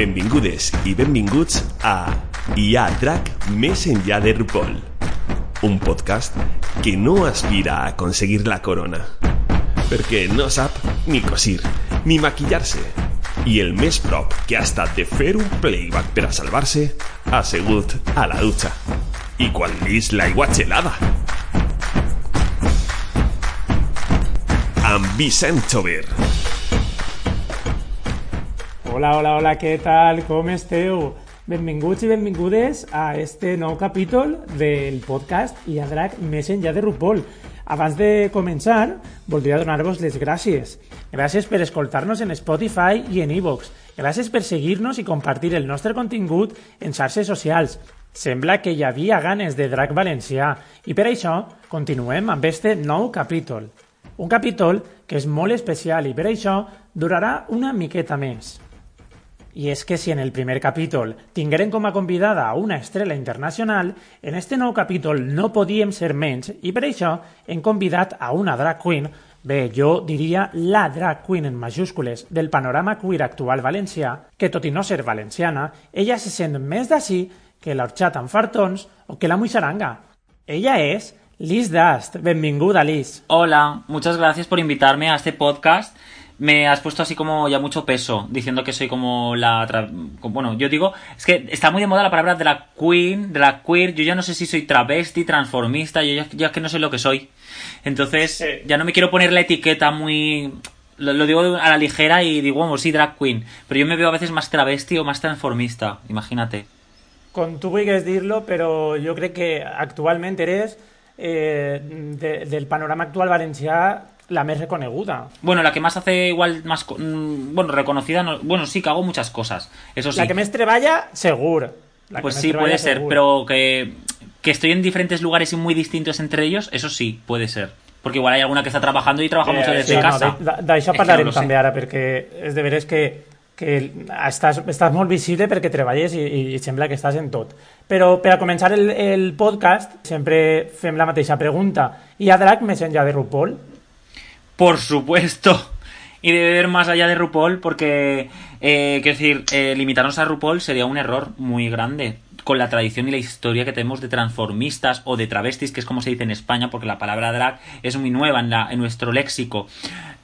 Benvingudes i benvinguts a Hi ha drac més enllà de RuPaul, un podcast que no aspira a aconseguir la corona, perquè no sap ni cosir, ni maquillar-se, i el més prop que ha estat de fer un playback per a salvar-se ha a la dutxa. I quan lis l'aigua gelada. Amb Vicent Xover. Hola, hola, hola, què tal? Com esteu? Benvinguts i benvingudes a este nou capítol del podcast i a drac més enllà de RuPaul. Abans de començar, voldria donar-vos les gràcies. Gràcies per escoltar-nos en Spotify i en iVoox. Gràcies per seguir-nos i compartir el nostre contingut en xarxes socials. Sembla que hi havia ganes de drac valencià i per això continuem amb este nou capítol. Un capítol que és molt especial i per això durarà una miqueta més. I és que si en el primer capítol tingueren com a convidada a una estrella internacional, en este nou capítol no podíem ser menys i per això hem convidat a una drag queen, bé, jo diria la drag queen en majúscules del panorama queer actual valencià, que tot no ser valenciana, ella se sent més d'ací que l'orxat amb fartons o que la muixaranga. Ella és Liz Dust. Benvinguda, Liz. Hola, muchas gracias por invitarme a este podcast. Me has puesto así como ya mucho peso, diciendo que soy como la... tra- Bueno, yo digo, es que está muy de moda la palabra de la queen, de la queer. Yo ya no sé si soy travesti, transformista, yo ya, ya es que no sé lo que soy. Entonces, Sí. ya no me quiero poner la etiqueta muy... Lo, lo digo a la ligera y digo, bueno, sí, drag queen. Pero yo me veo a veces más travesti o más transformista, imagínate. Com tu vulguis dir-lo, però jo crec que actualment eres eh, de, del panorama actual valencià la més reconeguda. Bueno, la que más hace igual más... mm, Bueno, reconocida, no- bueno, sí, que hago muchas cosas. Eso sí. La que més treballa, segur. La Pues sí, puede ser, pero que, que estoy en diferentes lugares y muy distintos entre ellos, eso sí, puede ser. Porque igual hay alguna que está trabajando y trabaja mucho Eh, desde sí, casa. No, D'això Es que parlarem no també ara, perquè és de veres que, que estàs, estàs molt visible perquè treballes i, i sembla que estàs en tot. Però per a començar el, el podcast sempre fem la mateixa pregunta. Hi ha drac més enllà de RuPaul? Por supuesto. Y debe ver más allá de RuPaul porque, eh, quiero decir, eh, limitarnos a RuPaul sería un error muy grande con la tradición y la historia que tenemos de transformistas o de travestis, que es como se dice en España, porque la palabra drag es muy nueva en, en nuestro léxico.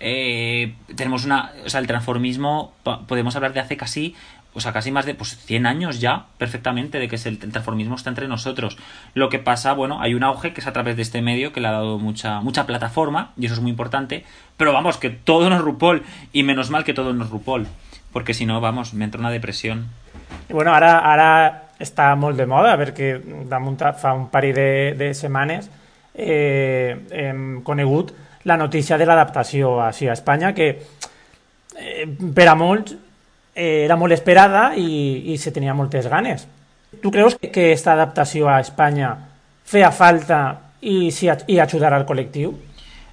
Eh, tenemos una, o sea, el transformismo, podemos hablar de hace casi, o sea, casi más de pues, 100 años ya, perfectamente, de que el, transformismo está entre nosotros. Lo que pasa, bueno, hay un auge que es a través de este medio que le ha dado mucha, mucha plataforma, y eso es muy importante, pero vamos, que todo no es RuPaul, y menos mal que todo no es RuPaul, porque si no, vamos, me entra una depresión. Bueno, ara, ara està de moda perquè damunt fa un parell de, de setmanes eh, conegut la notícia de l'adaptació així a Espanya que eh, per a era molt esperada i, i se tenia moltes ganes. Tu creus que aquesta adaptació a Espanya feia falta i, si, i al col·lectiu?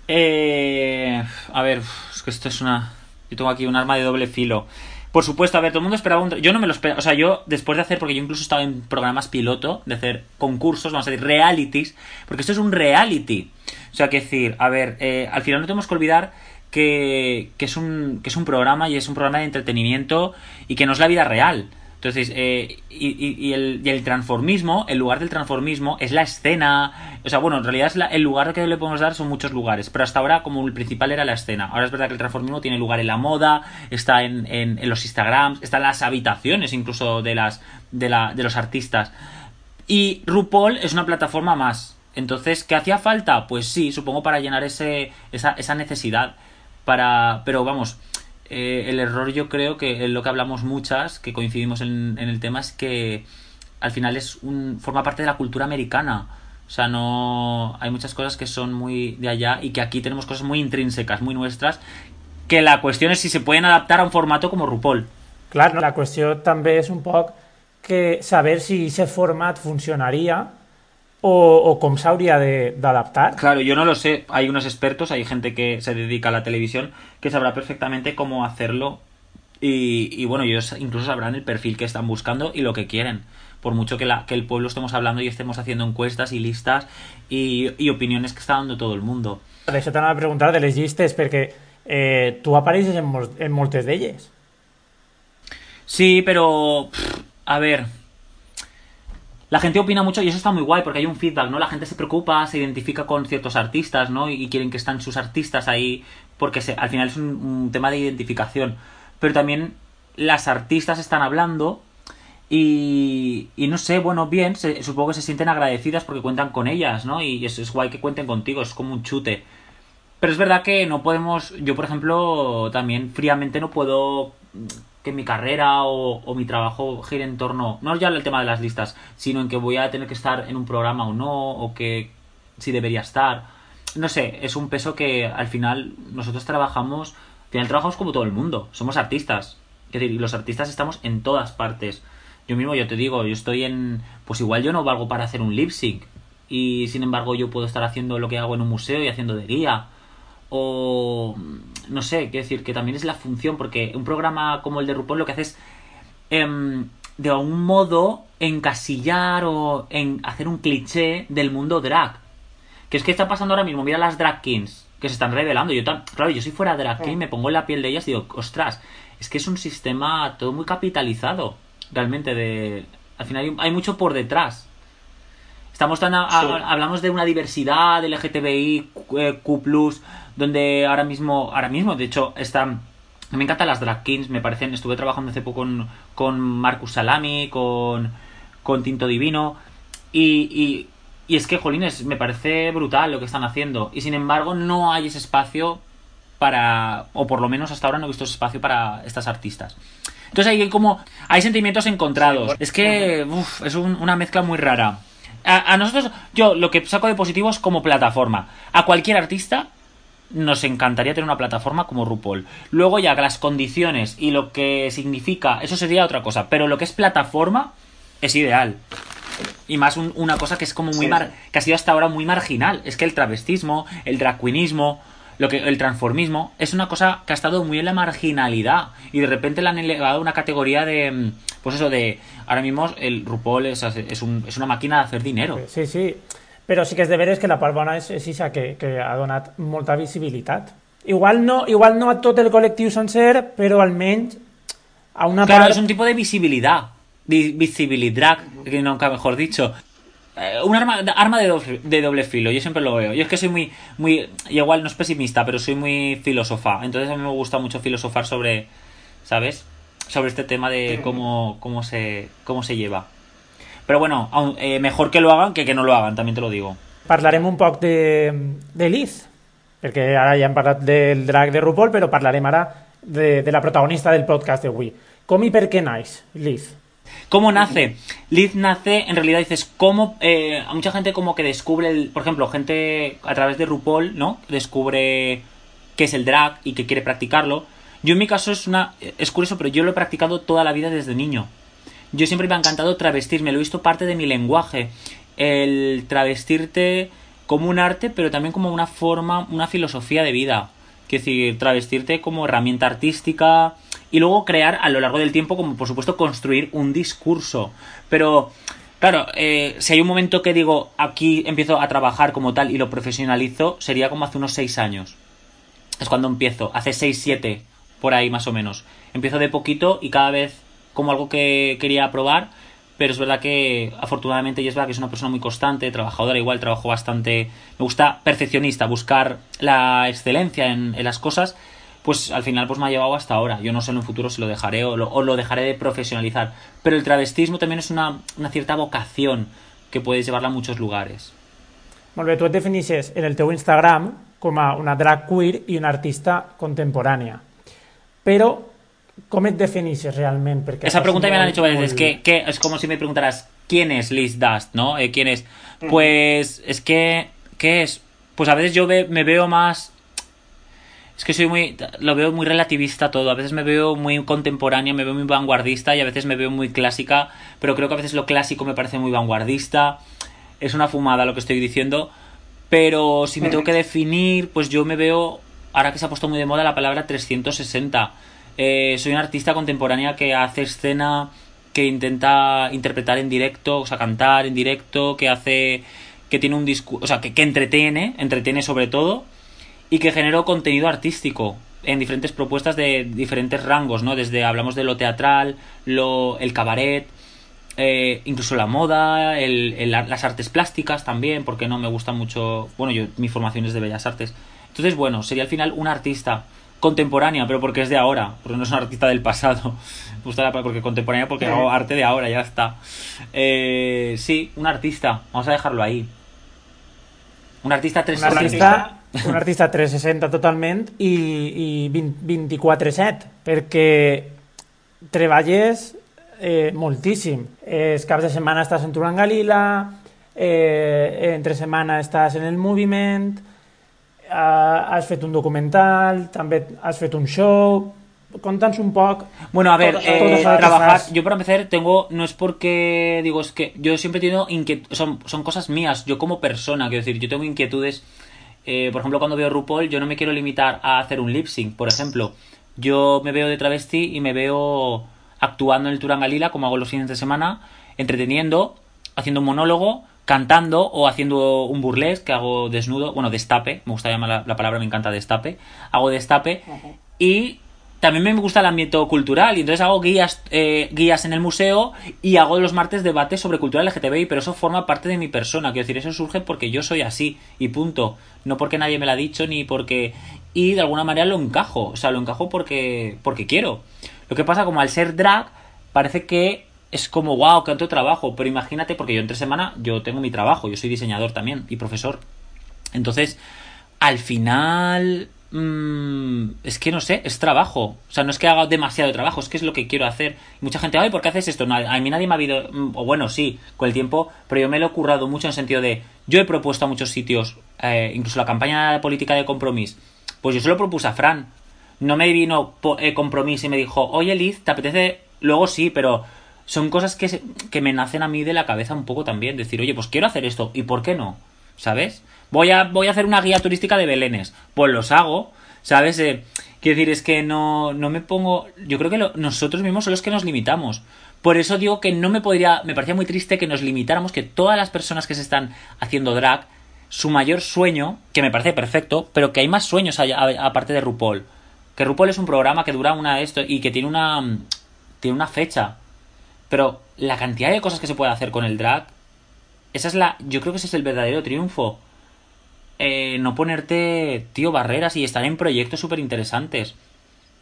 Eh, a ver, es que esto es una. Yo tengo aquí un arma de doble filo. Por supuesto, a ver, todo el mundo esperaba un. Yo no me lo esperaba. O sea, yo, después de hacer, porque yo incluso estaba en programas piloto, de hacer concursos, vamos a decir, realities, porque esto es un reality. O sea, que decir, a ver, eh, al final no tenemos que olvidar que, es un, que es un programa y es un programa de entretenimiento y que no es la vida real. Entonces, eh, y, y- y el, y el transformismo, el lugar del transformismo es la escena. O sea, bueno, en realidad es la- el lugar que le podemos dar son muchos lugares, pero hasta ahora como el principal era la escena. Ahora es verdad que el transformismo tiene lugar en la moda, está en, en- en los Instagrams, está en las habitaciones incluso de, las, de, la, de los artistas. Y RuPaul es una plataforma más. Entonces, ¿qué hacía falta? Pues sí, supongo para llenar ese, esa, esa necesidad. Para, pero vamos, eh, el error yo creo que es lo que hablamos muchas, que coincidimos en, en el tema, es que al final es un, forma parte de la cultura americana. O sea, no. Hay muchas cosas que son muy de allá y que aquí tenemos cosas muy intrínsecas, muy nuestras. Que la cuestión es si se pueden adaptar a un formato como RuPaul. Clar, no? la qüestió també és un poc que saber si aquest format funcionaria o, o com s'hauria de- d'adaptar. Claro, yo no lo sé. Hay unos expertos, hay gente que se dedica a la televisión que sabrá perfectamente cómo hacerlo. Y, y bueno, ellos incluso sabrán el perfil que están buscando y lo que quieren. Por mucho que, la, que el pueblo estemos hablando y estemos haciendo encuestas y listas y, y opiniones que está dando todo el mundo. D'això t'anava a preguntar de les llistes, perquè eh, tu apareixes en, en moltes d'elles. Sí, pero. pff, a ver. La gente opina mucho y eso está muy guay porque hay un feedback, ¿no? La gente se preocupa, se identifica con ciertos artistas, ¿no? Y quieren que estén sus artistas ahí porque al final es un, tema de identificación. Pero también las artistas están hablando y, y no sé, bueno, bien, supongo que se sienten agradecidas porque cuentan con ellas, ¿no? Y es, es guay que cuenten contigo, es como un chute. Pero es verdad que no podemos, yo por ejemplo, también fríamente no puedo que mi carrera o, o mi trabajo gire en torno, no ya el tema de las listas, sino en que voy a tener que estar en un programa o no, o que si debería estar. No sé, es un peso que al final nosotros trabajamos, al final trabajamos como todo el mundo, somos artistas. Es decir, los artistas estamos en todas partes. Yo mismo, yo te digo, yo estoy en... Pues igual yo no valgo para hacer un lip sync. Y sin embargo yo puedo estar haciendo lo que hago en un museo y haciendo de guía o no sé, quiero decir que también es la función, porque un programa como el de RuPaul lo que hace es em, de algún modo encasillar o en hacer un cliché del mundo drag. Que es que está pasando ahora mismo, mira las drag kings que se están revelando. Yo claro, yo si fuera drag king me pongo en la piel de ellas y digo, ostras, es que es un sistema todo muy capitalizado, realmente de al final hay, hay mucho por detrás. Estamos tan a- a- Sí. hablamos de una diversidad LGTBI Q, eh, Q+, donde ahora mismo, ahora mismo, de hecho, están me encantan las drag kings, me parecen, estuve trabajando hace poco con, con Marcus Salami, con, con Tinto Divino, y, y, y es que, jolines, me parece brutal lo que están haciendo, y sin embargo no hay ese espacio para, o por lo menos hasta ahora no he visto ese espacio para estas artistas. Entonces hay como, hay sentimientos encontrados. Es que, uf, es un- una mezcla muy rara. A, a nosotros, yo lo que saco de positivo es como plataforma. A cualquier artista nos encantaría tener una plataforma como RuPaul. Luego ya las condiciones y lo que significa, eso sería otra cosa. Pero lo que es plataforma es ideal. Y más un- una cosa que es como muy Sí. mar- que ha sido hasta ahora muy marginal. Es que el travestismo, el drag queenismo, lo que, el transformismo, es una cosa que ha estado muy en la marginalidad. Y de repente la han elevado a una categoría de. mm, Pues eso, de. Ahora mismo el RuPaul es, es, un- es una máquina de hacer dinero. Sí, sí. Però sí que és de veres que la part bona és, és això, que, que ha donat molta visibilitat. Igual no, igual no a tot el col·lectiu sencer, però almenys a una Claro, part... es un tipo de visibilidad. Di- Visibilidad, que nunca mejor dicho. Eh, un arma, arma de, doble, de doble filo, yo siempre lo veo. Yo es que soy muy, muy, y igual no es pesimista, pero soy muy filósofa. Entonces a mí me gusta mucho filosofar sobre, ¿sabes? Sobre este tema de cómo, cómo, se, cómo se lleva. Pero bueno, eh, mejor que lo hagan que que no lo hagan, también te lo digo. Parlarem un poc de, de Liz, perquè ara ja hem parlat del drag de RuPaul, però parlarem ara de, de la protagonista del podcast d'avui. Com i per què naix, Liz? ¿Cómo nace? Liz nace, en realidad dices, ¿cómo? eh, a mucha gente como que descubre, el, por ejemplo, gente a través de RuPaul, ¿no? Descubre qué es el drag y que quiere practicarlo. Yo en mi caso es una, es curioso, pero yo lo he practicado toda la vida desde niño. Yo siempre me ha encantado travestirme, lo he visto parte de mi lenguaje. El travestirte como un arte, pero también como una forma, una filosofía de vida. Es decir, travestirte como herramienta artística y luego crear a lo largo del tiempo, como por supuesto, construir un discurso. Pero, claro, eh, si hay un momento que digo, aquí empiezo a trabajar como tal y lo profesionalizo, sería como hace unos seis años. Es cuando empiezo, hace 6, 7, por ahí más o menos. Empiezo de poquito y cada vez como algo que quería probar, pero es verdad que afortunadamente y es verdad que es una persona muy constante, trabajadora, igual trabajo bastante, me gusta perfeccionista, buscar la excelencia en, en las cosas, pues al final pues me ha llevado hasta ahora. Yo no sé en un futuro si lo dejaré o lo, lo dejaré de profesionalizar, pero el travestismo también es una, una cierta vocación que puedes llevarla a muchos lugares. Molt bé, tu et en el teu Instagram com a una drag queer i una artista contemporània. Però com et definixes realment? Perquè Esa pregunta me la han hecho varias veces. ¿Qué, qué? Es como si me preguntaras, ¿quién es Liz Dust? ¿No? Eh, ¿Quién es? Pues es que, ¿qué es? Pues a veces yo ve- me veo más... Es que soy muy... Lo veo muy relativista todo. A veces me veo muy contemporánea, me veo muy vanguardista y a veces me veo muy clásica. Pero creo que a veces lo clásico me parece muy vanguardista. Es una fumada lo que estoy diciendo. Pero si me tengo que definir, pues yo me veo... Ahora que se ha puesto muy de moda la palabra 360. Eh, soy una artista contemporánea que hace escena, que intenta interpretar en directo, o sea, cantar en directo, que hace, que tiene un discurso, o sea, que, entretiene, entretiene sobre todo, y que genera contenido artístico. en diferentes propuestas de diferentes rangos, ¿no? Desde hablamos de lo teatral, lo, el cabaret, eh, incluso la moda, el, el- las artes plásticas también, porque no me gusta mucho. Bueno, yo mi formación es de bellas artes. Entonces, bueno, sería al final un artista contemporánea, pero porque es de ahora, porque no es un artista del pasado. Me gusta la palabra porque contemporánea porque hago arte de ahora, ya está. Eh, sí, un artista, vamos a dejarlo ahí. Un artista Un 360. artista, un artista 360 totalment i, i 20 24-7, perquè treballes eh, moltíssim. Eh, els caps de setmana estàs en Turan Galila, eh, entre setmana estàs en el moviment, has fet un documental, també has fet un show... Conta'ns un poc... Bueno, a ver, eh, trabajar. Yo para empezar tengo, no es porque digo, es que yo siempre he tenido inquietudes, son, son cosas mías, yo como persona, quiero decir, yo tengo inquietudes. eh, por ejemplo, cuando veo RuPaul, yo no me quiero limitar a hacer un lip sync, por ejemplo. Yo me veo de travesti y me veo actuando en el Turangalila, como hago los fines de semana, entreteniendo, haciendo un monólogo, cantando o haciendo un burlesque que hago desnudo, bueno, destape, me gusta llamar la, la palabra, me encanta destape, hago destape y también me gusta el ambiente cultural. Y entonces hago guías, eh, guías en el museo y hago los martes debates sobre cultura LGTBI, pero eso forma parte de mi persona, quiero decir, eso surge porque yo soy así y punto, no porque nadie me lo ha dicho ni porque... Y de alguna manera lo encajo, o sea, lo encajo porque, porque quiero. Lo que pasa como al ser drag parece que es como, wow, tanto trabajo, pero imagínate, porque yo entre semana yo tengo mi trabajo, yo soy diseñador también y profesor. Entonces, al final, mm, es que no sé, es trabajo. O sea, no es que haga demasiado trabajo, es que es lo que quiero hacer. Mucha gente, ay, ¿por qué haces esto? No, a mí nadie me ha habido, mm, o bueno, sí, con el tiempo, pero yo me lo he currado mucho en el sentido de, yo he propuesto a muchos sitios, eh, incluso la campaña política de compromiso, pues yo se lo propuse a Fran. No me vino eh, compromiso y me dijo, oye Liz, ¿te apetece? Luego sí, pero son cosas que, que me nacen a mí de la cabeza un poco también. Decir, oye, pues quiero hacer esto, ¿y por qué no? ¿Sabes? Voy a, voy a hacer una guía turística de Belénes. Pues los hago, ¿sabes? Eh, quiero decir, es que no, no me pongo. Yo creo que nosotros mismos son los que nos limitamos. Por eso digo que no me podría. Me parecía muy triste que nos limitáramos, que todas las personas que se están haciendo drag, su mayor sueño, que me parece perfecto, pero que hay más sueños aparte de RuPaul. Que RuPaul es un programa que dura una de esto y que tiene una. Tiene una fecha. Pero la cantidad de cosas que se puede hacer con el drag. Esa es la. Yo creo que ese es el verdadero triunfo. Eh, no ponerte, tío, barreras y estar en proyectos súper interesantes.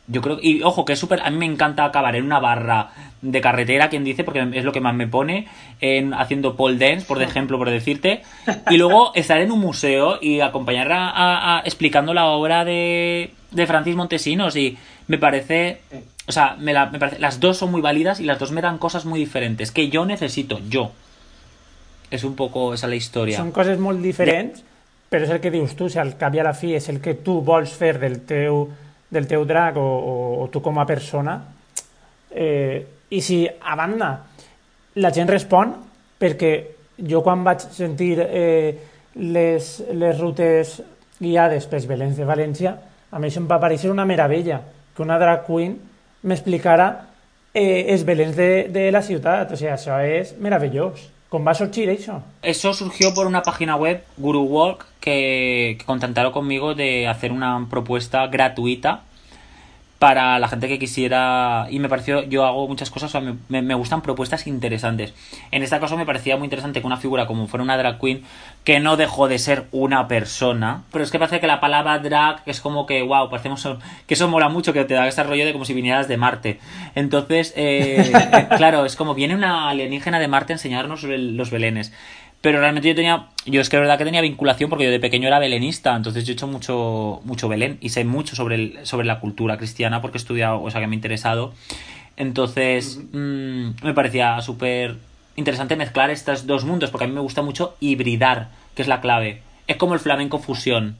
Yo creo. Y ojo, que es súper. A mí me encanta acabar en una barra de carretera, quien dice, porque es lo que más me pone. En, haciendo pole dance, por ejemplo, por decirte. Y luego estar en un museo y acompañar a, a- a- explicando la obra de, de Francis Montesinos. Y me parece. O sea, me, la- me parece. Las dos son muy válidas y las dos me dan cosas muy diferentes. Que yo necesito, yo. Es un poco esa la historia. Són coses molt diferents, però és el que dius tu, si al cap i a la fi és el que tu vols fer del teu, del teu drag o, o, o tu com a persona, eh, i si a banda la gent respon, perquè jo quan vaig sentir eh, les, les rutes guiades pels Belens de València, a mi això em va parecer una meravella, que una drag queen m'explicara eh, els Belens de, de la ciutat, o sigui, això és meravellós. Com va sorgir això? Eso surgió por una página web, Guru Walk, que, que contactaron conmigo de hacer una propuesta gratuita para la gente que quisiera. Y me pareció, yo hago muchas cosas, o sea, me, gustan propuestas interesantes. En este caso me parecía muy interesante que una figura como fuera una drag queen, que no dejó de ser una persona. Pero es que parece que la palabra drag es como que, wow, parecemos. que eso mola mucho, que te da ese rollo de como si vinieras de Marte. Entonces, eh, claro, es como viene una alienígena de Marte a enseñarnos los belenes. Pero realmente yo tenía, yo es que es verdad que tenía vinculación porque yo de pequeño era belenista, entonces yo he hecho mucho, mucho Belén y sé mucho sobre, el, sobre la cultura cristiana porque he estudiado, o sea que me he interesado. Entonces, mm, me parecía súper interesante mezclar estos dos mundos porque a mí me gusta mucho hibridar, que es la clave. Es como el flamenco fusión,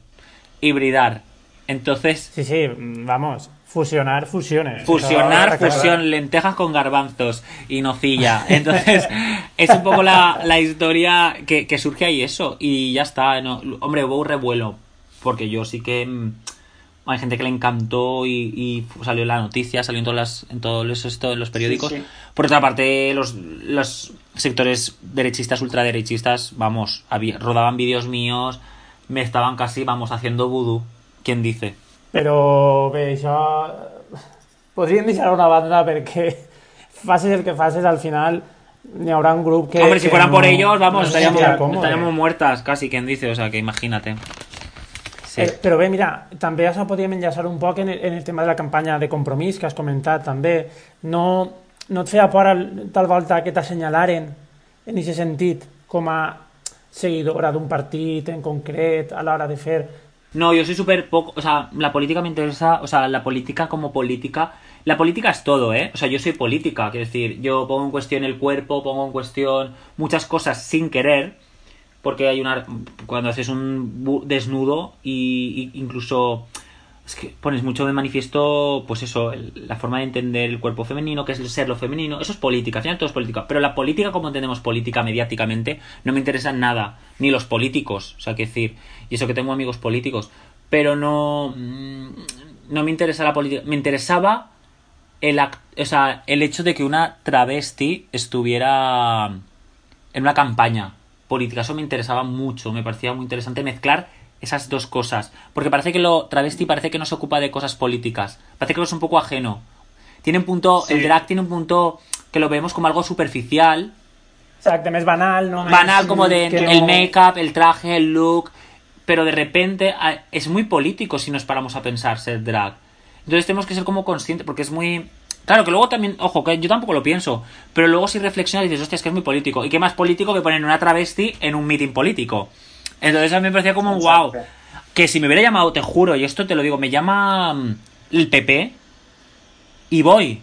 hibridar. Entonces, Sí, sí, vamos, fusionar fusiones. Fusionar, fusión, lentejas con garbanzos y nocilla. Entonces, es un poco la, la historia que, que surge ahí eso. Y ya está. no, hombre, hubo un revuelo. Porque yo sí que. mm, Hay gente que le encantó y, y salió la noticia, salió en, todas las, en todos los, esto, en los periódicos. Sí, sí. Por otra parte, los, los sectores derechistas, ultraderechistas, vamos, había- rodaban vídeos míos, me estaban casi, vamos, haciendo vudú. ¿Quién dice? Però bé, això... Podríem deixar una banda perquè facis el que facis, al final hi haurà un grup que... Hombre, si que fueran no- por ellos, vamos, no estaríamos, estaríamos muertas casi, quien dice, o sea, que imagínate. Sí. Eh, però bé, mira, també això podríem enllaçar un poc en el, en el tema de la campanya de compromís que has comentat també. No, no et feia por al, tal volta que t'assenyalaren en aquest sentit com a seguidora d'un partit en concret a l'hora de fer... No, yo soy súper poco. O sea, la política me interesa. O sea, la política como política. La política es todo, ¿eh? O sea, yo soy política. Quiero decir, yo pongo en cuestión el cuerpo, pongo en cuestión muchas cosas sin querer. Porque hay una. Cuando haces un desnudo y incluso. Es que pones mucho de manifiesto, pues eso, el- la forma de entender el cuerpo femenino, que es ser lo femenino, eso es política, al final todo es política. Pero la política, como entendemos política mediáticamente, no me interesa nada, ni los políticos, o sea, que decir, y eso que tengo amigos políticos, pero no, mm, no me interesa la política, me interesaba el, act- o sea, el hecho de que una travesti estuviera en una campaña política. Eso me interesaba mucho, me parecía muy interesante mezclar esas dos cosas. Porque parece que lo travesti parece que no se ocupa de cosas políticas. Parece que es un poco ajeno. Tiene un punto, el drag tiene un punto que lo vemos como algo superficial, Exacte, més banal, no? Banal como de el make-up, el traje, el look, pero de repente a- es muy político si nos paramos a pensar ser drag. Entonces tenemos que ser como conscientes, porque es muy... Claro, que luego también, ojo, que yo tampoco lo pienso, pero luego si reflexionas y dices, hostia, es que es muy político. ¿Y qué más político que poner una travesti en un meeting político? Entonces a mí me parecía como, wow, que si me hubiera llamado, te juro, y esto te lo digo, me llama mm, el PP y voy.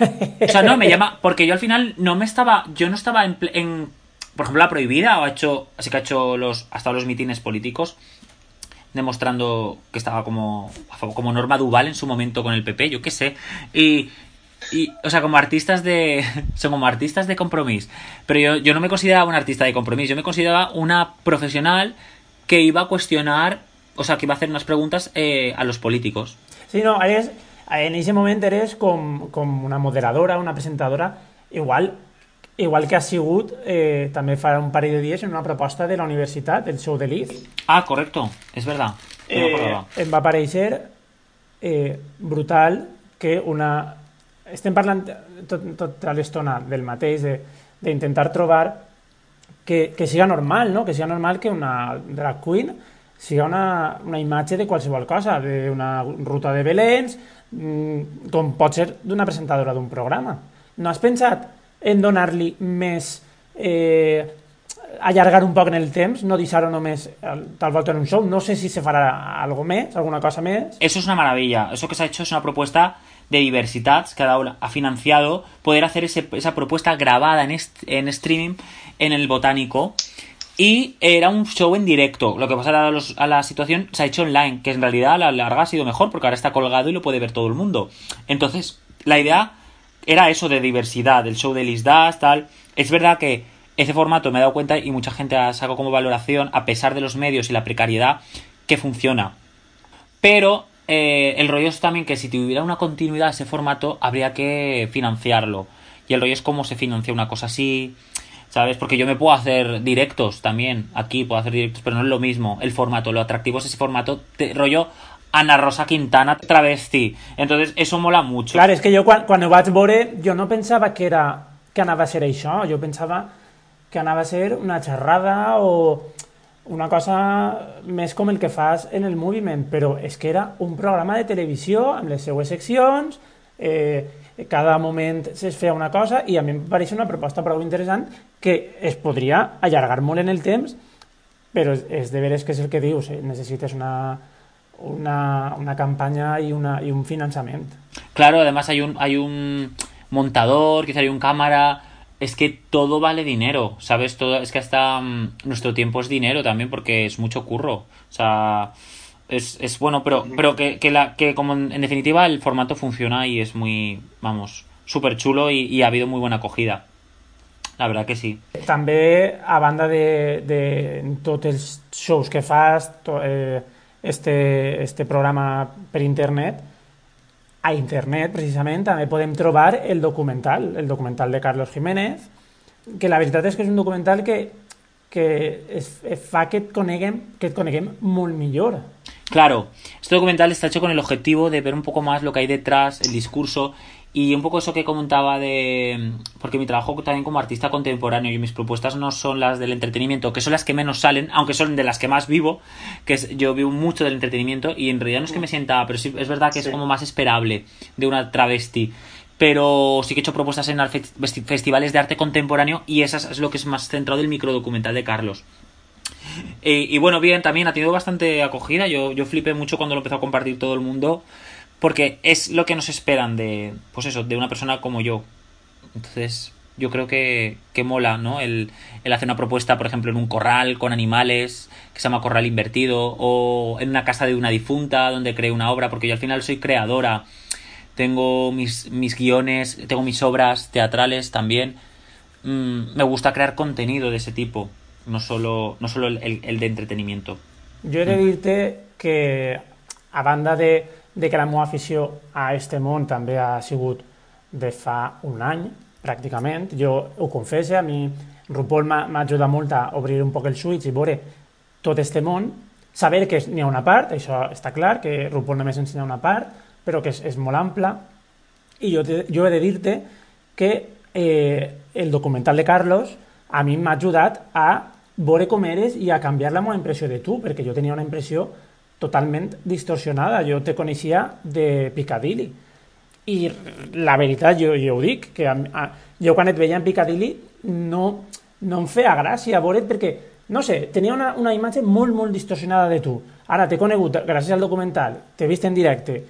O sea, no, me llama. Porque yo al final no me estaba. Yo no estaba en. en- por ejemplo, la prohibida, o ha hecho. Así que ha hecho los. Hasta los mitines políticos. Demostrando que estaba como. Como Norma Duval en su momento con el PP, yo qué sé. Y. Y, o sea, como artistas de. Son como artistas de compromiso. Pero yo, yo no me consideraba una artista de compromiso. Yo me consideraba una profesional que iba a cuestionar. O sea, que iba a hacer unas preguntas eh, a los políticos. Sí, no, eres, en ese moment eres com, com una moderadora, una presentadora, igual, igual que has sigut eh, també fa un parell de dies en una proposta de la universitat, el show de Liz. Ah, correcto, es verdad. No Eh, em va aparèixer eh, brutal que una... Estem parlant tot, tota l'estona del mateix, de- d'intentar trobar que, que siga normal, no? que siga normal que una drag queen siga una, una imatge de qualsevol cosa, d'una ruta de Belens, mm, com pot ser d'una presentadora d'un programa. No has pensat en donar-li més... Eh, allargar un poc en el temps, no deixar-ho només al- tal volta en un show. No sé si se farà algo més, alguna cosa més. Eso es una maravilla. Eso que se ha hecho es una propuesta de diversidad que ha, dado- ha financiado poder hacer esa propuesta grabada en, en streaming en el Botánico. Y era un show en directo. Lo que pasa a, a la situación se ha hecho online, que en realidad a la larga ha sido mejor porque ahora está colgado y lo puede ver todo el mundo. Entonces, la idea era eso de diversidad, el show de Liz Das, tal. Es verdad que ese formato me he dado cuenta y mucha gente ha sacado como valoración, a pesar de los medios y la precariedad, que funciona. Pero eh, el rollo es también que si tuviera una continuidad ese formato, habría que financiarlo. Y el rollo es cómo se financia una cosa así, ¿sabes? Porque yo me puedo hacer directos también, aquí puedo hacer directos, pero no es lo mismo el formato. Lo atractivo es ese formato, rollo Ana Rosa Quintana travesti. Entonces, eso mola mucho. Clar, és que jo quan, quan ho vaig veure, jo no pensava que, era, que anava a ser això, jo pensava que anava a ser una xerrada o una cosa més com el que fas en el moviment, però és que era un programa de televisió amb les seues seccions, eh, cada moment es feia una cosa i a mi em pareix una proposta prou interessant que es podria allargar molt en el temps, però és, de veres que és el que dius, eh, necessites una, una, una campanya i, una, i un finançament. Claro, además hay un, hay un montador, quizá hay un cámara. Es que todo vale dinero, ¿sabes? Todo, es que hasta mm, nuestro tiempo es dinero también porque es mucho curro. O sea, es, es bueno, pero, pero que, que, la, que como en, en definitiva el formato funciona y es muy, vamos, súper chulo y, y ha habido muy buena acogida. La verdad que sí. També, a banda de, de tots els shows que fas, to, eh, este, este programa per internet, a internet, precisament, també podem trobar el documental, el documental de Carlos Jiménez, que la veritat és que és un documental que, que es, es fa que et coneguem, que et coneguem molt millor. Claro, este documental está hecho con el objetivo de ver un poco más lo que hay detrás, el discurso y un poco eso que comentaba de... Porque mi trabajo también como artista contemporáneo y mis propuestas no son las del entretenimiento, que son las que menos salen, aunque son de las que más vivo, que es, yo vivo mucho del entretenimiento y en realidad no es que me sienta, pero sí es verdad que es como más esperable de una travesti. Pero sí que he hecho propuestas en al- festi- festivales de arte contemporáneo y esas es lo que es más centrado del microdocumental de Carlos. Eh, y bueno, bien, también ha tenido bastante acogida. Yo, yo flipé mucho cuando lo empezó a compartir todo el mundo. Porque es lo que nos esperan de, pues eso, de una persona como yo. Entonces, yo creo que, que mola, ¿no? El, el hacer una propuesta, por ejemplo, en un corral con animales, que se llama Corral Invertido, o en una casa de una difunta, donde cree una obra, porque yo al final soy creadora. Tengo mis, mis guiones, tengo mis obras teatrales también. Mm, me gusta crear contenido de ese tipo, no solo, no solo el, el- el de entretenimiento. Jo he de dir-te que, a banda de, de que la meva afició a este món també ha sigut de fa un any, pràcticament, jo ho confesse, a mi RuPaul m'ha ajudat molt a obrir un poc els ulls i veure tot este món, saber que n'hi ha una part, això està clar, que RuPaul només ensenya una part, però que és, és molt ampla, i jo, te, jo he de dir-te que eh, el documental de Carlos a mi m'ha ajudat a veure com eres i a canviar la meva impressió de tu, perquè jo tenia una impressió totalment distorsionada. Jo te coneixia de Piccadilly. I la veritat, jo, jo ho dic, que a, a, jo quan et veia en Piccadilly no, no em feia gràcia veure't perquè, no sé, tenia una, una imatge molt, molt distorsionada de tu. Ara t'he conegut gràcies al documental, t'he vist en directe,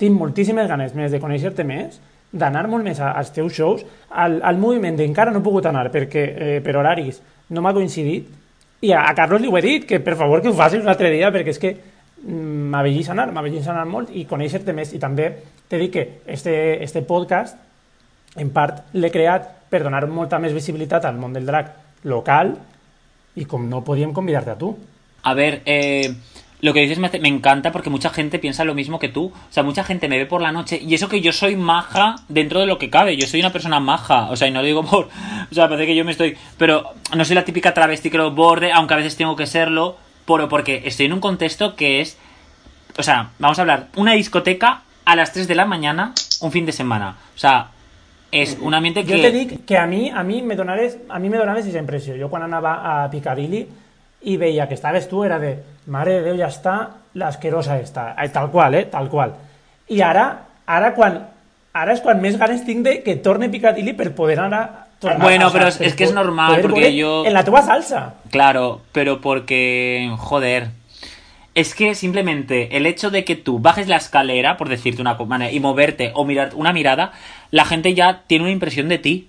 tinc moltíssimes ganes més de conèixer-te més, d'anar molt més als teus shows. Al, al moviment encara no he pogut anar perquè eh, per horaris no m'ha coincidit i a, a Carlos li ho he dit, que per favor que ho facis un altre dia perquè és que mm, m'avellís anar, m'avellís anar molt i conèixer-te més. I també t'he dit que este, este podcast en part l'he creat per donar molta més visibilitat al món del drac local i com no podíem convidar-te a tu. A ver, eh, lo que dices me, me encanta porque mucha gente piensa lo mismo que tú. O sea, mucha gente me ve por la noche y eso que yo soy maja dentro de lo que cabe. Yo soy una persona maja. O sea, y no lo digo por... O sea, parece que yo me estoy... Pero no soy la típica travesti que lo borde, aunque a veces tengo que serlo, pero porque estoy en un contexto que es... O sea, vamos a hablar, una discoteca a las 3 de la mañana, un fin de semana. O sea, es un ambiente que... Jo te dic que a mi, a mi me donaves, a mi me donaves aquesta impressió. Jo quan anava a Piccadilly i veia que estaves tu era de mare de Déu, ja està l'asquerosa esta. Eh, Tal qual, eh? Tal qual. I ara, ara quan ara és quan més ganes tinc de que torne Piccadilly per poder anar a... Bueno, o sea, pero es- que es normal, porque yo- En la teva salsa. Claro, pero porque, joder, es que simplemente el hecho de que tú bajes la escalera, por decirte una manera, y moverte o mirar una mirada, la gente ya tiene una impresión de ti.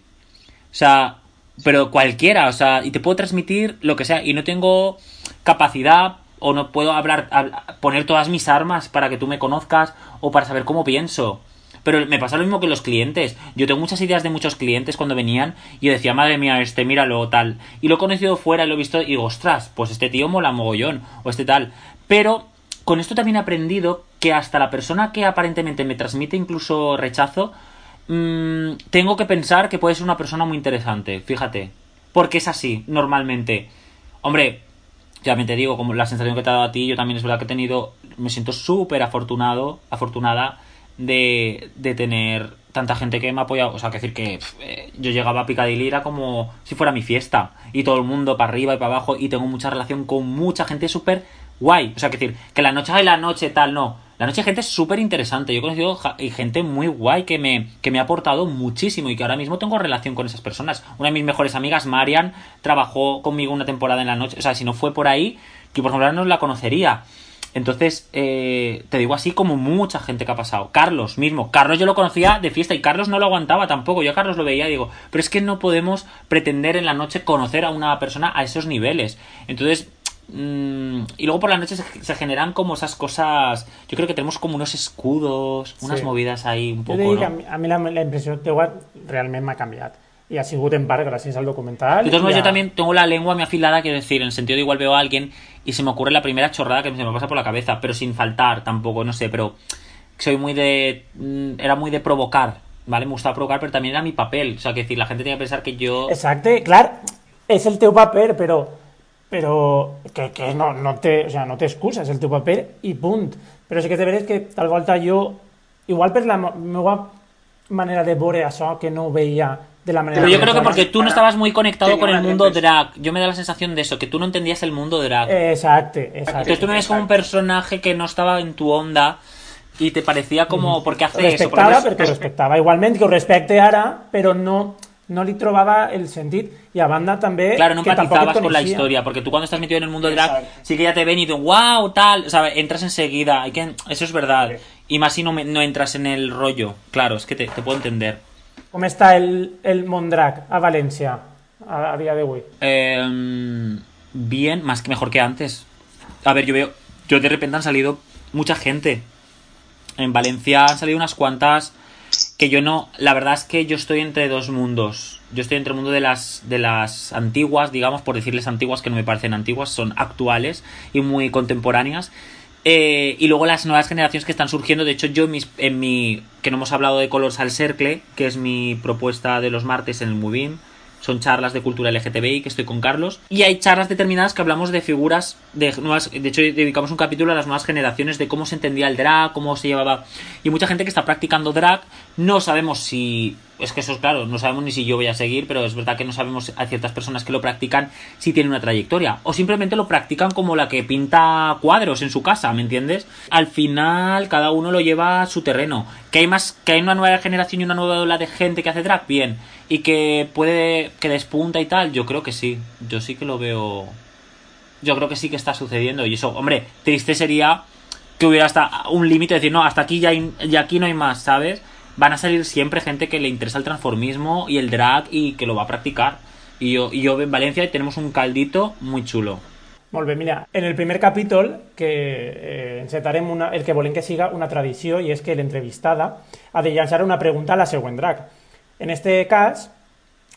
O sea, pero cualquiera, o sea, y te puedo transmitir lo que sea, y no tengo capacidad o no puedo hablar, hab- poner todas mis armas para que tú me conozcas o para saber cómo pienso. Pero me pasa lo mismo que los clientes. Yo tengo muchas ideas de muchos clientes cuando venían y yo decía, madre mía, este, míralo, tal. Y lo he conocido fuera, lo he visto y digo, ostras, pues este tío mola mogollón, o este tal. Pero con esto también he aprendido que hasta la persona que aparentemente me transmite incluso rechazo, mm, tengo que pensar que puede ser una persona muy interesante, fíjate. Porque es así, normalmente. Hombre, ya me te digo, como la sensación que te ha dado a ti, yo también es verdad que he tenido, me siento súper afortunado, afortunada de, de tener tanta gente que me ha apoyado. O sea, que decir que eh, yo llegaba a Picadilly era como si fuera mi fiesta. Y todo el mundo para arriba y para abajo. Y tengo mucha relación con mucha gente súper guay. O sea, que decir, que la noche hay la noche tal, no. La noche hay gente súper interesante. Yo he conocido gente muy guay que me, que me ha aportado muchísimo y que ahora mismo tengo relación con esas personas. Una de mis mejores amigas, Marian, trabajó conmigo una temporada en la noche. O sea, si no fue por ahí, que por ejemplo ahora no la conocería. Entonces, eh, te digo así como mucha gente que ha pasado. Carlos mismo. Carlos yo lo conocía de fiesta y Carlos no lo aguantaba tampoco. Yo a Carlos lo veía y digo, pero es que no podemos pretender en la noche conocer a una persona a esos niveles. Entonces, mm, y luego por la noche se, se generan como esas cosas. Yo creo que tenemos como unos escudos, unas Sí. movidas ahí un poco. de que a mi, a mi la, la impressió teua realment m'ha canviat. I ha sigut en part gràcies al documental. De todos modos, yo también tengo la lengua muy afilada, quiero decir, en el sentido de igual veo a alguien y se me ocurre la primera chorrada que se me pasa por la cabeza, pero sin faltar tampoco, no sé, pero soy muy de... mm, Era muy de provocar, ¿vale? Me gustaba provocar, pero también era mi papel. O sea, que decir, la gente tiene que pensar que yo... Exacte, clar, és el teu paper, però, però que, que no, no, té, o sea, no té excusa, és el teu paper i punt. Però sí que de veres que tal volta jo, igual per la meva manera de veure això, que no veia de la manera Pero yo creo que porque tú no estabas muy conectado con el mundo drag. Yo me da la sensación de eso, que tú no entendías el mundo drag. Exacte, exacte. Entonces tú me ves como un personaje que no estaba en tu onda y te parecía como... porque hace eso? Por respectava perquè ho respectava igualment que ho respecte ara però no, no li trobava el sentit i a banda també Claro, no que empatizabas con la historia, porque tú cuando estás metido en el mundo drag, Exacto. sí que ya te ven y dicen, wow, tal, o sea, entras enseguida, hay que, eso es verdad. Sí. Y más si no, me- no entras en el rollo, claro, es que te, te puedo entender. Com està el, el món drag a València a, a dia d'avui? Eh, bien, más que mejor que antes. A ver, yo veo, yo de repente han salido mucha gente. En Valencia han salido unas cuantas que yo no, la verdad es que yo estoy entre dos mundos. Yo estoy entre el mundo de las de las antiguas, digamos, por decirles antiguas que no me parecen antiguas, son actuales y muy contemporáneas. Eh, y luego las nuevas generaciones que están surgiendo. De hecho, yo en, mis- en mi. que no hemos hablado de Colors al Cercle, que es mi propuesta de los martes en el Movim. Son charlas de cultura LGTBI que estoy con Carlos. Y hay charlas determinadas que hablamos de figuras de nuevas. De hecho, dedicamos un capítulo a las nuevas generaciones de cómo se entendía el drag, cómo se llevaba. Y mucha gente que está practicando drag. No sabemos si. Es que eso es claro, no sabemos ni si yo voy a seguir, pero es verdad que no sabemos a ciertas personas que lo practican si tienen una trayectoria. O simplemente lo practican como la que pinta cuadros en su casa, ¿me entiendes? Al final, cada uno lo lleva a su terreno. Que hay más, que hay una nueva generación y una nueva ola de gente que hace drag, bien. Y que puede, que despunta y tal, yo creo que sí. Yo sí que lo veo. Yo creo que sí que está sucediendo. Y eso, hombre, triste sería que hubiera hasta un límite, decir, no, hasta aquí ya, hay- ya aquí no hay más, ¿sabes? Van a salir siempre gente que le interesa el transformismo y el drag y que lo va a practicar. Y yo, y yo en Valencia tenemos un caldito muy chulo. Molt mira, en el primer capítol que eh, el que volem que siga una tradició i és que l'entrevistada ha de llançar una pregunta a la següent drag. En este cas,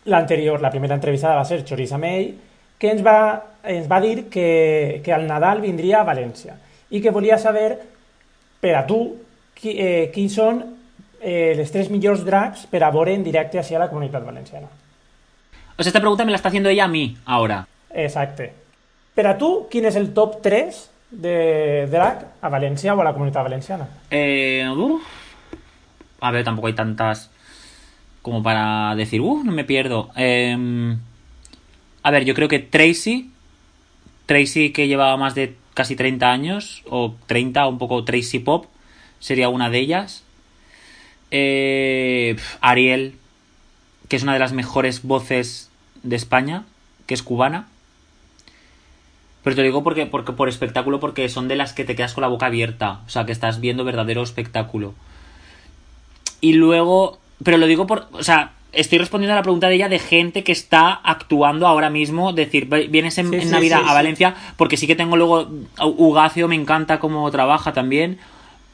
l'anterior, la primera entrevistada va ser Choriza May, que va, ens va dir que, que al Nadal vindria a València i que volia saber, per a tu, qui, eh, quins són eh, les tres millors drags per a veure en directe la comunitat valenciana. O sea, esta pregunta me la está haciendo ella a mí ahora. Exacte. Per a tu, quin és el top 3 de drag a València o a la comunitat valenciana? Eh. A ver, tampoco hay tantas como para decir, uff, no me pierdo. Eh, a ver, yo creo que Tracy, Tracy que lleva más de casi 30 años, o 30, un poco Tracy Pop, sería una de ellas. Eh, Ariel, que es una de las mejores voces de España, que es cubana. Pero te lo digo porque, porque por espectáculo, porque son de las que te quedas con la boca abierta. O sea, que estás viendo verdadero espectáculo. Y luego. Pero lo digo por. O sea, estoy respondiendo a la pregunta de ella de gente que está actuando ahora mismo. Decir, "Ve- vienes en, Sí, en sí, Navidad sí, a. Valencia, porque sí que tengo luego. Ugacio me encanta cómo trabaja también.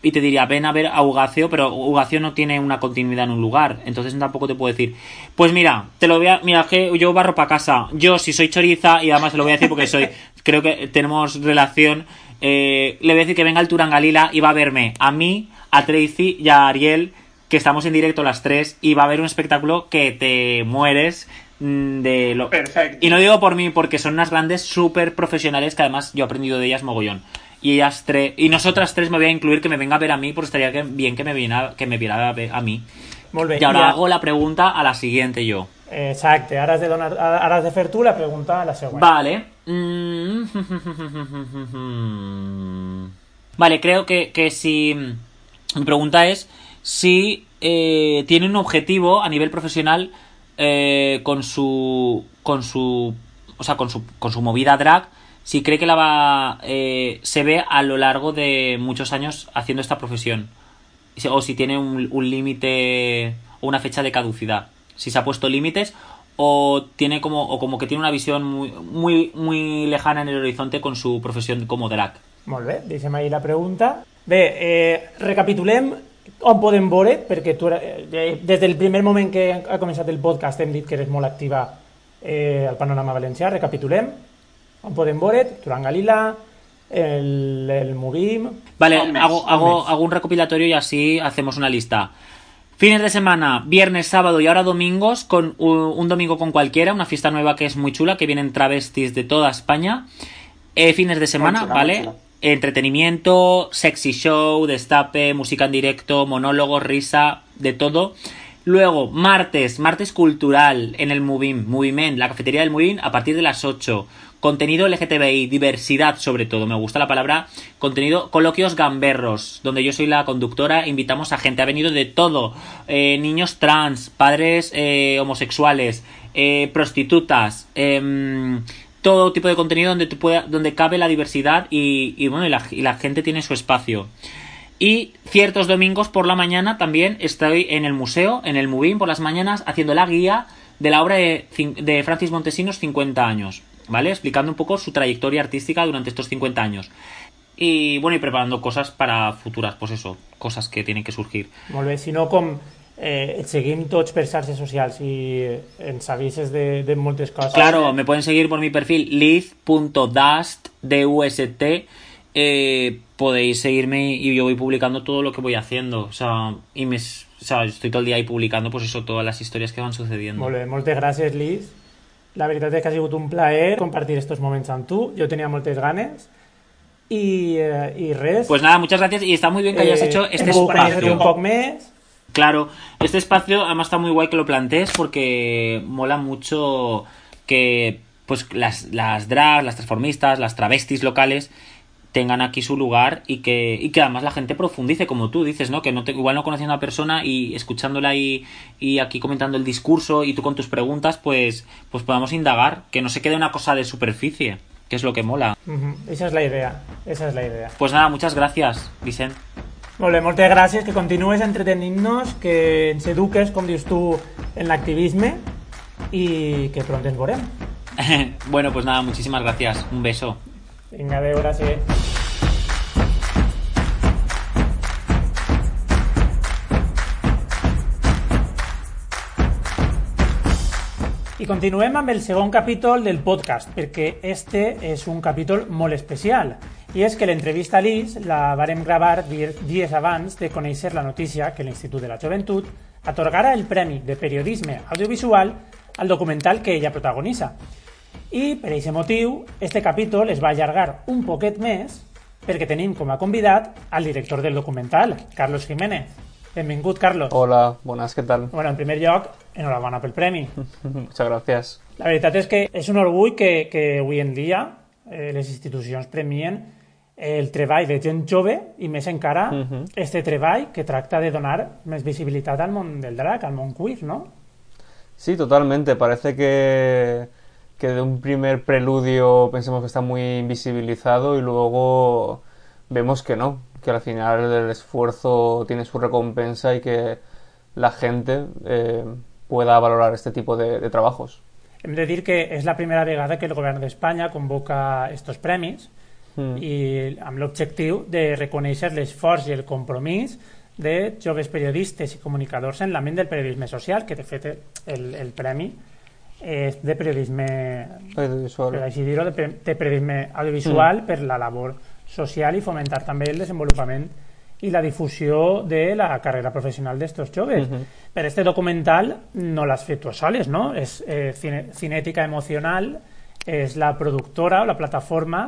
Y te diría, ven a ver a Ugacio, pero Ugacio no tiene una continuidad en un lugar. Entonces tampoco te puedo decir. Pues mira, te lo voy a. Mira, que yo barro para casa. Yo, si soy choriza, y además se lo voy a decir porque soy. creo que tenemos relación. eh, le voy a decir que venga el Turangalila y va a verme a mí, a Tracy y a Ariel, que estamos en directo las tres, y va a haber un espectáculo que te mueres mm, de lo. Perfecto. Y no digo por mí, porque son unas grandes súper profesionales que además yo he aprendido de ellas mogollón. Y ellas tres, y nosotras tres me voy a incluir que me venga a ver a mí, porque estaría bien que me viera, que me viera a, ver a mí. Y ahora hago la pregunta a la siguiente yo. Exacte, ara has, de de fer tu la pregunta a la següent. Vale. Mm. Vale, creo que, que si... Mi pregunta es si eh, tiene un objetivo a nivel profesional eh, con su... con su... o sea, con su, con su movida drag, si cree que la va... eh, se ve a lo largo de muchos años haciendo esta profesión. Si- O si tiene un, límite o una fecha de caducidad. Si se ha puesto límites o tiene como o como que tiene una visión muy muy muy lejana en el horizonte con su profesión como drag. Molt bé, deixem ahir la pregunta. Bé, eh, recapitulem on podem veure, perquè tu, eh, eh, primer moment que ha començat el podcast hem dit que eres molt activa eh, al panorama valencià, recapitulem on podem veure, Turan Galila, el, el Movim... Vale, Un mes, hago, un hago, hago un recopilatorio y así hacemos una lista. Fines de semana, viernes, sábado y ahora domingos, con un, un domingo con cualquiera, una fiesta nueva que es muy chula, que vienen travestis de toda España. Eh, fines de semana, chula, ¿vale? Entretenimiento, sexy show, destape, música en directo, monólogos, risa, de todo. Luego, martes, martes cultural en el Movim, Moviment, la cafetería del Movim a partir de las 8. Contenido LGTBI, diversidad sobre todo, me gusta la palabra. Contenido, coloquios gamberros, donde yo soy la conductora, invitamos a gente, ha venido de todo. Eh, niños trans, padres eh, homosexuales, eh, prostitutas, em, todo tipo de contenido donde, te pueda, donde cabe la diversidad y, bueno, y la, y la gente tiene su espacio. Y ciertos domingos por la mañana también estoy en el museo, en el Movim por las mañanas, haciendo la guía de la obra de Francis Montesinos 50 años, ¿vale? Explicando un poco su trayectoria artística durante estos 50 años. Y bueno, y preparando cosas para futuras, pues eso, cosas que tienen que surgir. Molt bé, si no com eh, et seguim tots per xarxes socials i ens avises de, de moltes coses. Claro, me pueden seguir por mi perfil liz.dust, D-U-S-T. Eh, podéis seguirme y yo voy publicando todo lo que voy haciendo. O sea, y me, o sea, estoy todo el día ahí publicando, pues eso, todas las historias que van sucediendo. Molt bé, moltes gràcies, Liz. La veritat és que ha sigut un plaer compartir estos moments amb tu. Jo tenia moltes ganes. I, eh, res. Pues nada, muchas gracias y está muy bien que hayas eh, hecho este espacio. un poc més. Claro, este espacio además está muy guay que lo plantees porque mola mucho que pues las, las drags, las transformistas, las travestis locales tengan aquí su lugar y que, y que además la gente profundice, como tú dices, ¿no? Que no te, igual no conociendo a una persona y escuchándola y, y aquí comentando el discurso y tú con tus preguntas, pues, pues podamos indagar, que no se quede una cosa de superficie, que es lo que mola. Esa és la idea. Esa és la idea. Pues nada, muchas gracias, Vicent. Molt bé, moltes gràcies, que continues entretenint-nos, que ens eduques, com dius tu, en l'activisme i que pront ens veurem. bueno, pues nada, muchísimas gracias. Un beso. Vinga, adéu, gràcies. I continuem amb el segon capítol del podcast, perquè este és un capítol molt especial. I és que l'entrevista a Lis la vàrem gravar di- dies abans de conèixer la notícia que l'Institut de la Joventut atorgara el Premi de Periodisme Audiovisual al documental que ella protagonitza. I per aquest motiu, este capítol es va allargar un poquet més perquè tenim com a convidat al director del documental, Carlos Jiménez. Benvingut, Carlos. Hola, buenas, ¿qué tal? Bueno, en primer lloc, enhorabona pel premi. Muchas gracias. La veritat és que és un orgull que, que avui en dia eh, les institucions premien el treball de gent jove i més encara este treball que tracta de donar més visibilitat al món del drac, al món queer, no? Sí, totalmente. Parece que, que de un primer preludio pensemos que está muy invisibilizado y luego vemos que no, que al final el esfuerzo tiene su recompensa y que la gente eh, pueda valorar este tipo de, de trabajos. Hem de dir que és la primera vegada que el govern d'Espanya convoca estos premis Mm. i amb l'objectiu de reconèixer l'esforç i el compromís de joves periodistes i comunicadors en l'àmbit del periodisme social, que de fet el, el premi és de periodisme, Audiovisual. per així dir-ho, de, pe- de periodisme audiovisual per la labor social i fomentar també el desenvolupament i la difusió de la carrera professional d'estos joves. Per este documental no l'has fet tu soles, no? És eh, cine, Cinètica Emocional, és la productora o la plataforma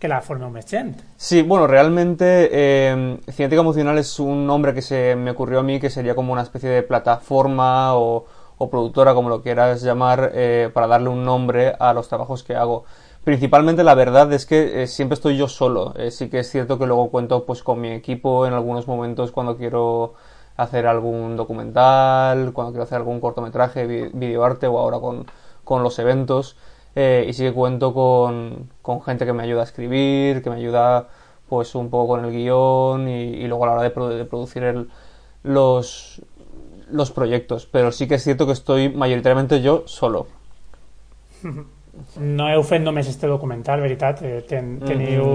que la formeu més gent. Sí, bueno, realmente eh, Cinética Emocional es un nombre que se me ocurrió a mí que sería como una especie de plataforma o, o productora, como lo quieras llamar, eh, para darle un nombre a los trabajos que hago. Principalmente la verdad es que eh, siempre estoy yo solo. Eh, sí que es cierto que luego cuento pues con mi equipo en algunos momentos cuando quiero hacer algún documental, cuando quiero hacer algún cortometraje, vi- videoarte o ahora con, con los eventos. Y sí que cuento con, con gente que me ayuda a escribir, que me ayuda pues un poco con el guion y, luego a la hora de, de producir el- los, los proyectos. Pero sí que es cierto que estoy mayoritariamente yo solo. No heu fet només este documental, veritat? Eh, ten, teniu,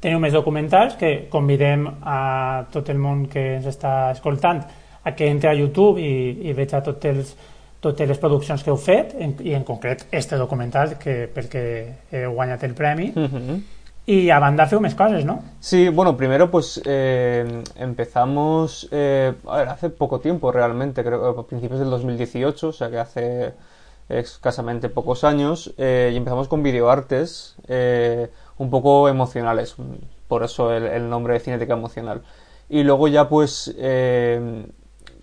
teniu més documentals que convidem a tot el món que ens està escoltant a que entre a YouTube i, i veja tots els, totes les produccions que heu fet en, i en concret este documental que, perquè heu guanyat el premi Ujú. I a banda feu més coses, ¿no? Sí, bueno, primero pues eh, empezamos, eh, a ver, hace poco tiempo realmente, creo a principios del 2018, o sea que hace escasamente pocos años, eh, y empezamos con videoartes eh, un poco emocionales, por eso el, el nombre de Cinética Emocional. Y luego ya pues eh,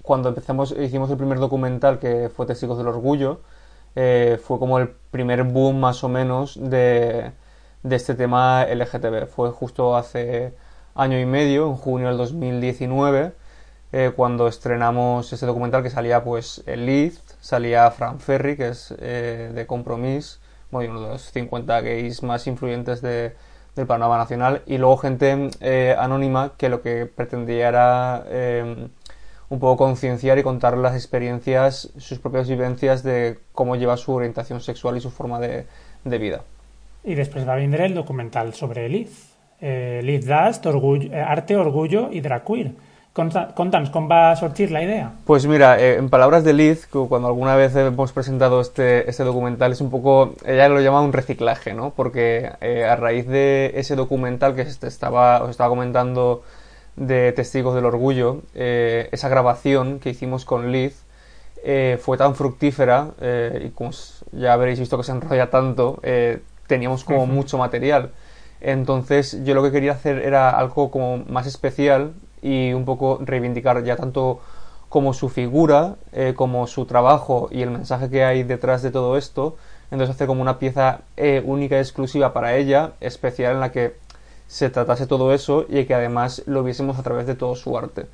cuando empezamos, hicimos el primer documental que fue Testigos del Orgullo, eh, fue como el primer boom más o menos de, de este tema LGTB. Fue justo hace año y medio, en junio del 2019, eh, cuando estrenamos ese documental que salía pues el Liz, salía Fran Ferry, que es eh, de Compromís, bueno, uno de los 50 gays más influyentes de, del panorama nacional, y luego gente eh, anónima que lo que pretendía era eh, un poco concienciar y contar las experiencias, sus propias vivencias de cómo lleva su orientación sexual y su forma de vida. I després va vindre el documental sobre Liz. Eh, Liz Dust, eh, Arte, Orgullo i Drag Queer. Conta, conta'ns com va sorgir la idea. Pues mira, eh, en palabras de Liz, cuando alguna vez hemos presentado este, este documental, es un poco, ella lo llama un reciclaje, ¿no? Porque a raíz de ese documental que estaba, os estaba comentando de Testigos del Orgullo, esa grabación que hicimos con Liz fue tan fructífera y como ya habréis visto que se enrolla tanto, teníamos como mucho material. Entonces yo lo que quería hacer era algo como más especial y un poco reivindicar ya tanto como su figura, eh, como su trabajo y el mensaje que hay detrás de todo esto. Entonces hacer como una pieza eh, única y exclusiva para ella, especial en la que se tratase todo eso y que además lo viésemos a través de todo su arte.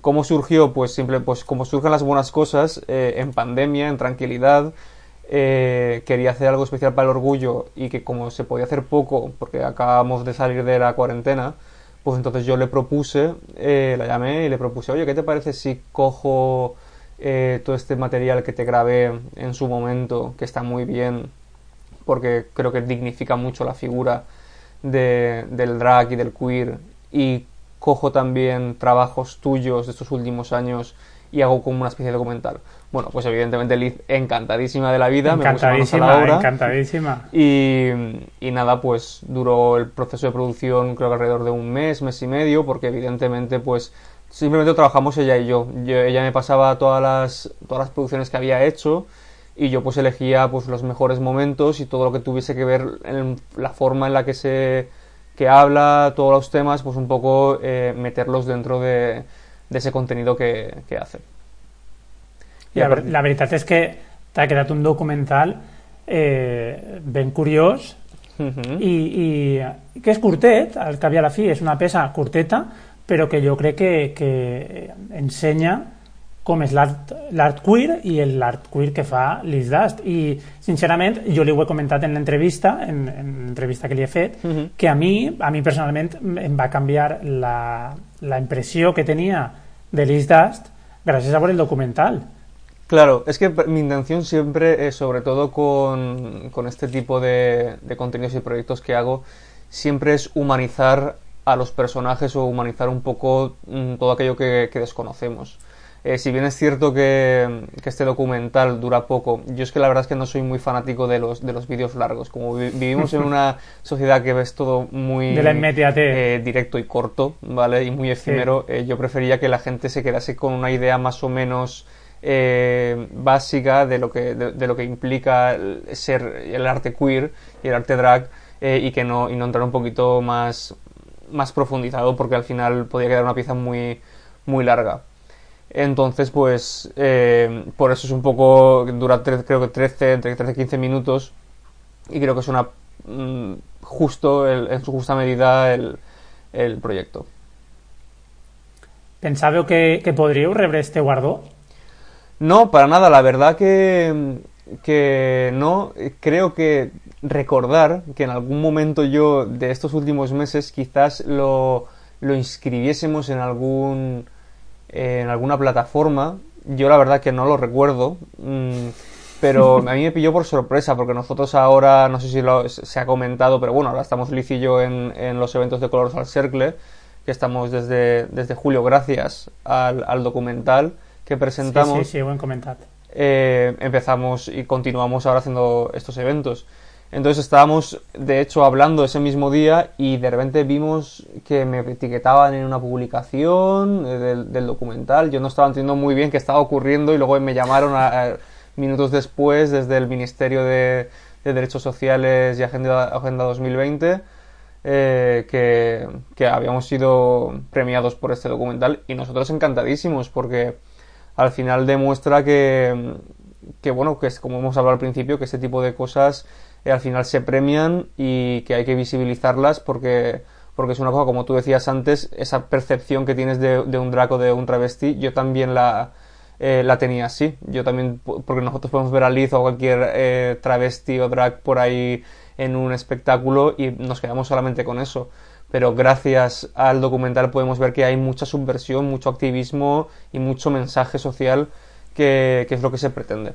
¿Cómo surgió? Pues simple, pues como surgen las buenas cosas, eh, en pandemia, en tranquilidad, eh, quería hacer algo especial para el orgullo y que como se podía hacer poco, porque acabamos de salir de la cuarentena, pues entonces yo le propuse, eh, la llamé y le propuse, oye, ¿qué te parece si cojo eh, todo este material que te grabé en su momento, que está muy bien, porque creo que dignifica mucho la figura de- del drag y del queer, y cojo también trabajos tuyos de estos últimos años y hago como una especie de documental. Bueno, pues evidentemente Liz encantadísima de la vida, me puso manos a la Encantadísima, obra. encantadísima. Y, y nada, pues duró el proceso de producción creo que alrededor de un mes, mes y medio, porque evidentemente pues simplemente trabajamos ella y yo. Yo- ella me pasaba todas las, todas las producciones que había hecho y yo pues elegía pues los mejores momentos y todo lo que tuviese que ver en la forma en la que se que habla, todos los temas, pues un poco eh, meterlos dentro de, de ese contenido que, que hace. I La, partir- la veritat és que t'ha quedat un documental eh, ben curiós Ujú. i, i que és curtet, al cap i a la fi és una peça curteta, però que jo crec que, que ensenya com és l'art queer i l'art queer que fa Liz Dust. I, sincerament, jo li ho he comentat en l'entrevista, en, en l'entrevista que li he fet, Mhm. que a mi, a mi personalment em va canviar la, la impressió que tenia de Liz Dust gràcies a veure el documental. Claro, es que mi intención siempre, eh, sobre todo con, con este tipo de, contenidos y proyectos que hago, siempre es humanizar a los personajes o humanizar un poco mm, todo aquello que, que desconocemos. Eh, si bien es cierto que, que este documental dura poco, yo es que la verdad es que no soy muy fanático de los, de los vídeos largos. Como vi- vivimos en una sociedad que ves todo muy De la inmediatez. eh, directo y corto, ¿vale? Y muy efímero, eh, yo prefería que la gente se quedase con una idea más o menos eh, básica de lo que de, de lo que implica el- ser el arte queer y el arte drag y que no y no entrar un poquito más más profundizado porque al final podría quedar una pieza muy muy larga entonces pues eh, por eso es un poco dura tre- creo que 13 entre 13 y 15 minutos y creo que es una mm, justo el- en su justa medida el, el proyecto Pensàveu que, que podríeu rebre este guardó? No, para nada. La verdad que, que no. Creo que recordar que en algún momento yo de estos últimos meses quizás lo, lo inscribiésemos en algún en alguna plataforma. Yo la verdad que no lo recuerdo. mm, pero a mí me pilló por sorpresa porque nosotros ahora, no sé si lo- se ha comentado, pero bueno, ahora estamos Liz y yo en, en los eventos de Colors al Cercle, que estamos desde, desde julio gracias al, al documental que presentamos Sí, sí, hem comentat. eh, empezamos y continuamos ahora haciendo estos eventos. Entonces estábamos, de hecho, hablando ese mismo día y de repente vimos que me etiquetaban en una publicación del, documental. Yo no estaba entendiendo muy bien qué estaba ocurriendo y luego me llamaron a- minutos después desde el Ministerio de, de Derechos Sociales y Agenda, Agenda 2020 eh, que, que habíamos sido premiados por este documental y nosotros encantadísimos porque al final demuestra que, que bueno, que es como hemos hablado al principio, que este tipo de cosas eh, al final se premian y que hay que visibilizarlas porque, porque es una cosa, como tú decías antes, esa percepción que tienes de, de un draco, de un travesti, yo también la, eh, la tenía así. Yo también, po- porque nosotros podemos ver a Liz o cualquier eh, travesti o drag por ahí en un espectáculo y nos quedamos solamente con eso. Pero gracias al documental podemos ver que hay mucha subversión, mucho activismo y mucho mensaje social que es lo que se pretende.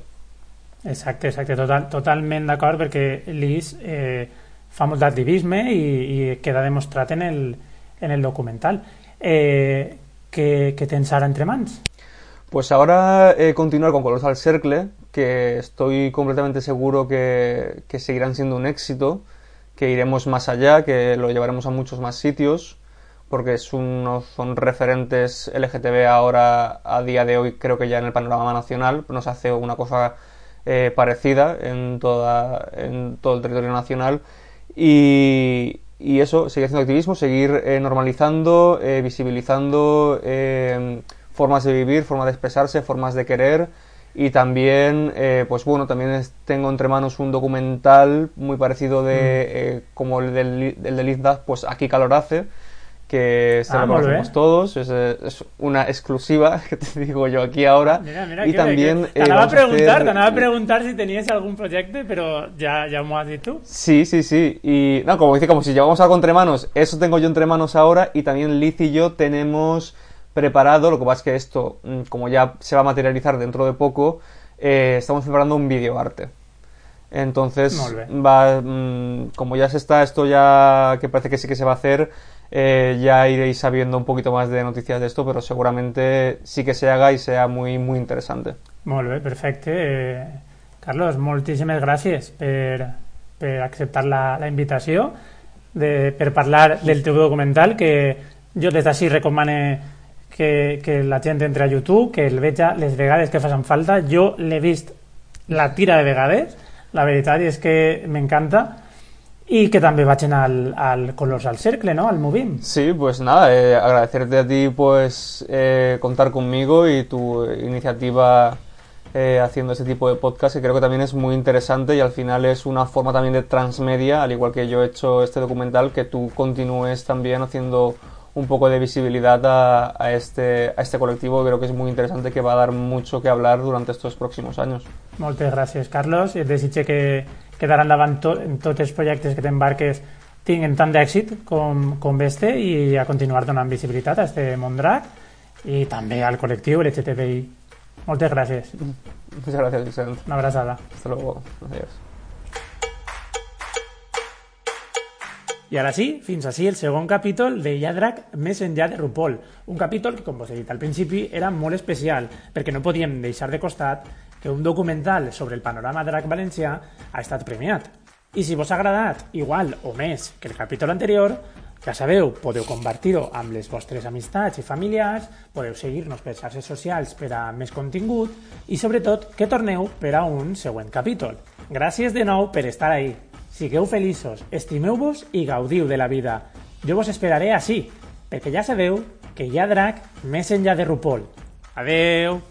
Exacte, exacte, total, totalment d'acord perquè l'IS eh, fa molt d'activisme queda demostrat en el, en el documental. Eh, què tens entre mans? Pues ahora eh, continuar con Colores al Cercle, que estoy completamente seguro que, que seguirán siendo un éxito, que iremos más allá, que lo llevaremos a muchos más sitios, porque es uno, son referentes LGTB ahora, a día de hoy, creo que ya en el panorama nacional, nos hace una cosa eh, parecida en, toda, en todo el territorio nacional. Y, y eso, seguir haciendo activismo, seguir eh, normalizando, eh, visibilizando formas de vivir, formas de expresarse, formas de querer. Y también, pues bueno, también es- tengo entre manos un documental muy parecido de eh, como el del, el de Liz Duff, pues aquí Calor hace, que se Ah, conocemos todos, es, eh, es una exclusiva que te digo yo aquí ahora. Mira, mira, y que- también que- eh, a preguntar, hacer- a preguntar si tenies algun projecte, però ja, ja m'ho has tu. Sí, sí, sí. Y no, como dice, como si llevamos algo entre manos, eso tengo yo entre manos ahora y también Liz y yo tenemos preparado, lo que pasa es que esto, mm, como ya se va a materializar dentro de poco, eh, estamos preparando un videoarte. Entonces, va, mm, como ya se está esto ya que parece que sí que se va a hacer, eh, ya iréis sabiendo un poquito más de noticias de esto, pero seguramente sí que se haga y sea muy, muy interesante. Molt bé, perfecte. Eh, Carlos, moltíssimes gràcies per, per acceptar la, la invitació, de, per parlar del teu documental, que jo des d'ací recomane que, que la gent entre a YouTube, que el veja les vegades que facin falta. Jo l'he vist la tira de vegades, la veritat és que m'encanta, i que també vaig anar al, al Colors al Cercle, no?, al Movim. Sí, pues nada, eh, agradecerte a ti pues eh, contar conmigo y tu iniciativa eh, haciendo este tipo de podcast que creo que también es muy interesante y al final es una forma también de transmedia, al igual que yo he hecho este documental, que tú continúes también haciendo un poco de visibilidad a, a este, a este colectivo creo que es muy interesante que va a dar mucho que hablar durante estos próximos años. Moltes gràcies, Carlos. Et desitge que, que d'ara endavant to, en tots els projectes que t'embarques tinguin tant d'èxit com, com este i a continuar donant visibilitat a este món drac i també al col·lectiu LGTBI. Moltes gràcies. Muchas gracias, Vicente. Una abraçada. Hasta luego. Adiós. I ara sí, fins així el segon capítol de Yadrac més enllà de RuPaul. Un capítol que, com vos he dit al principi, era molt especial, perquè no podíem deixar de costat que un documental sobre el panorama drac valencià ha estat premiat. I si vos ha agradat igual o més que el capítol anterior, ja sabeu, podeu compartir-ho amb les vostres amistats i familiars, podeu seguir-nos per xarxes socials per a més contingut i, sobretot, que torneu per a un següent capítol. Gràcies de nou per estar ahí. Sigueu feliços, estimeu-vos i gaudiu de la vida. Jo vos esperaré així, perquè ja sabeu que hi ha drac més enllà de RuPaul. Adeu!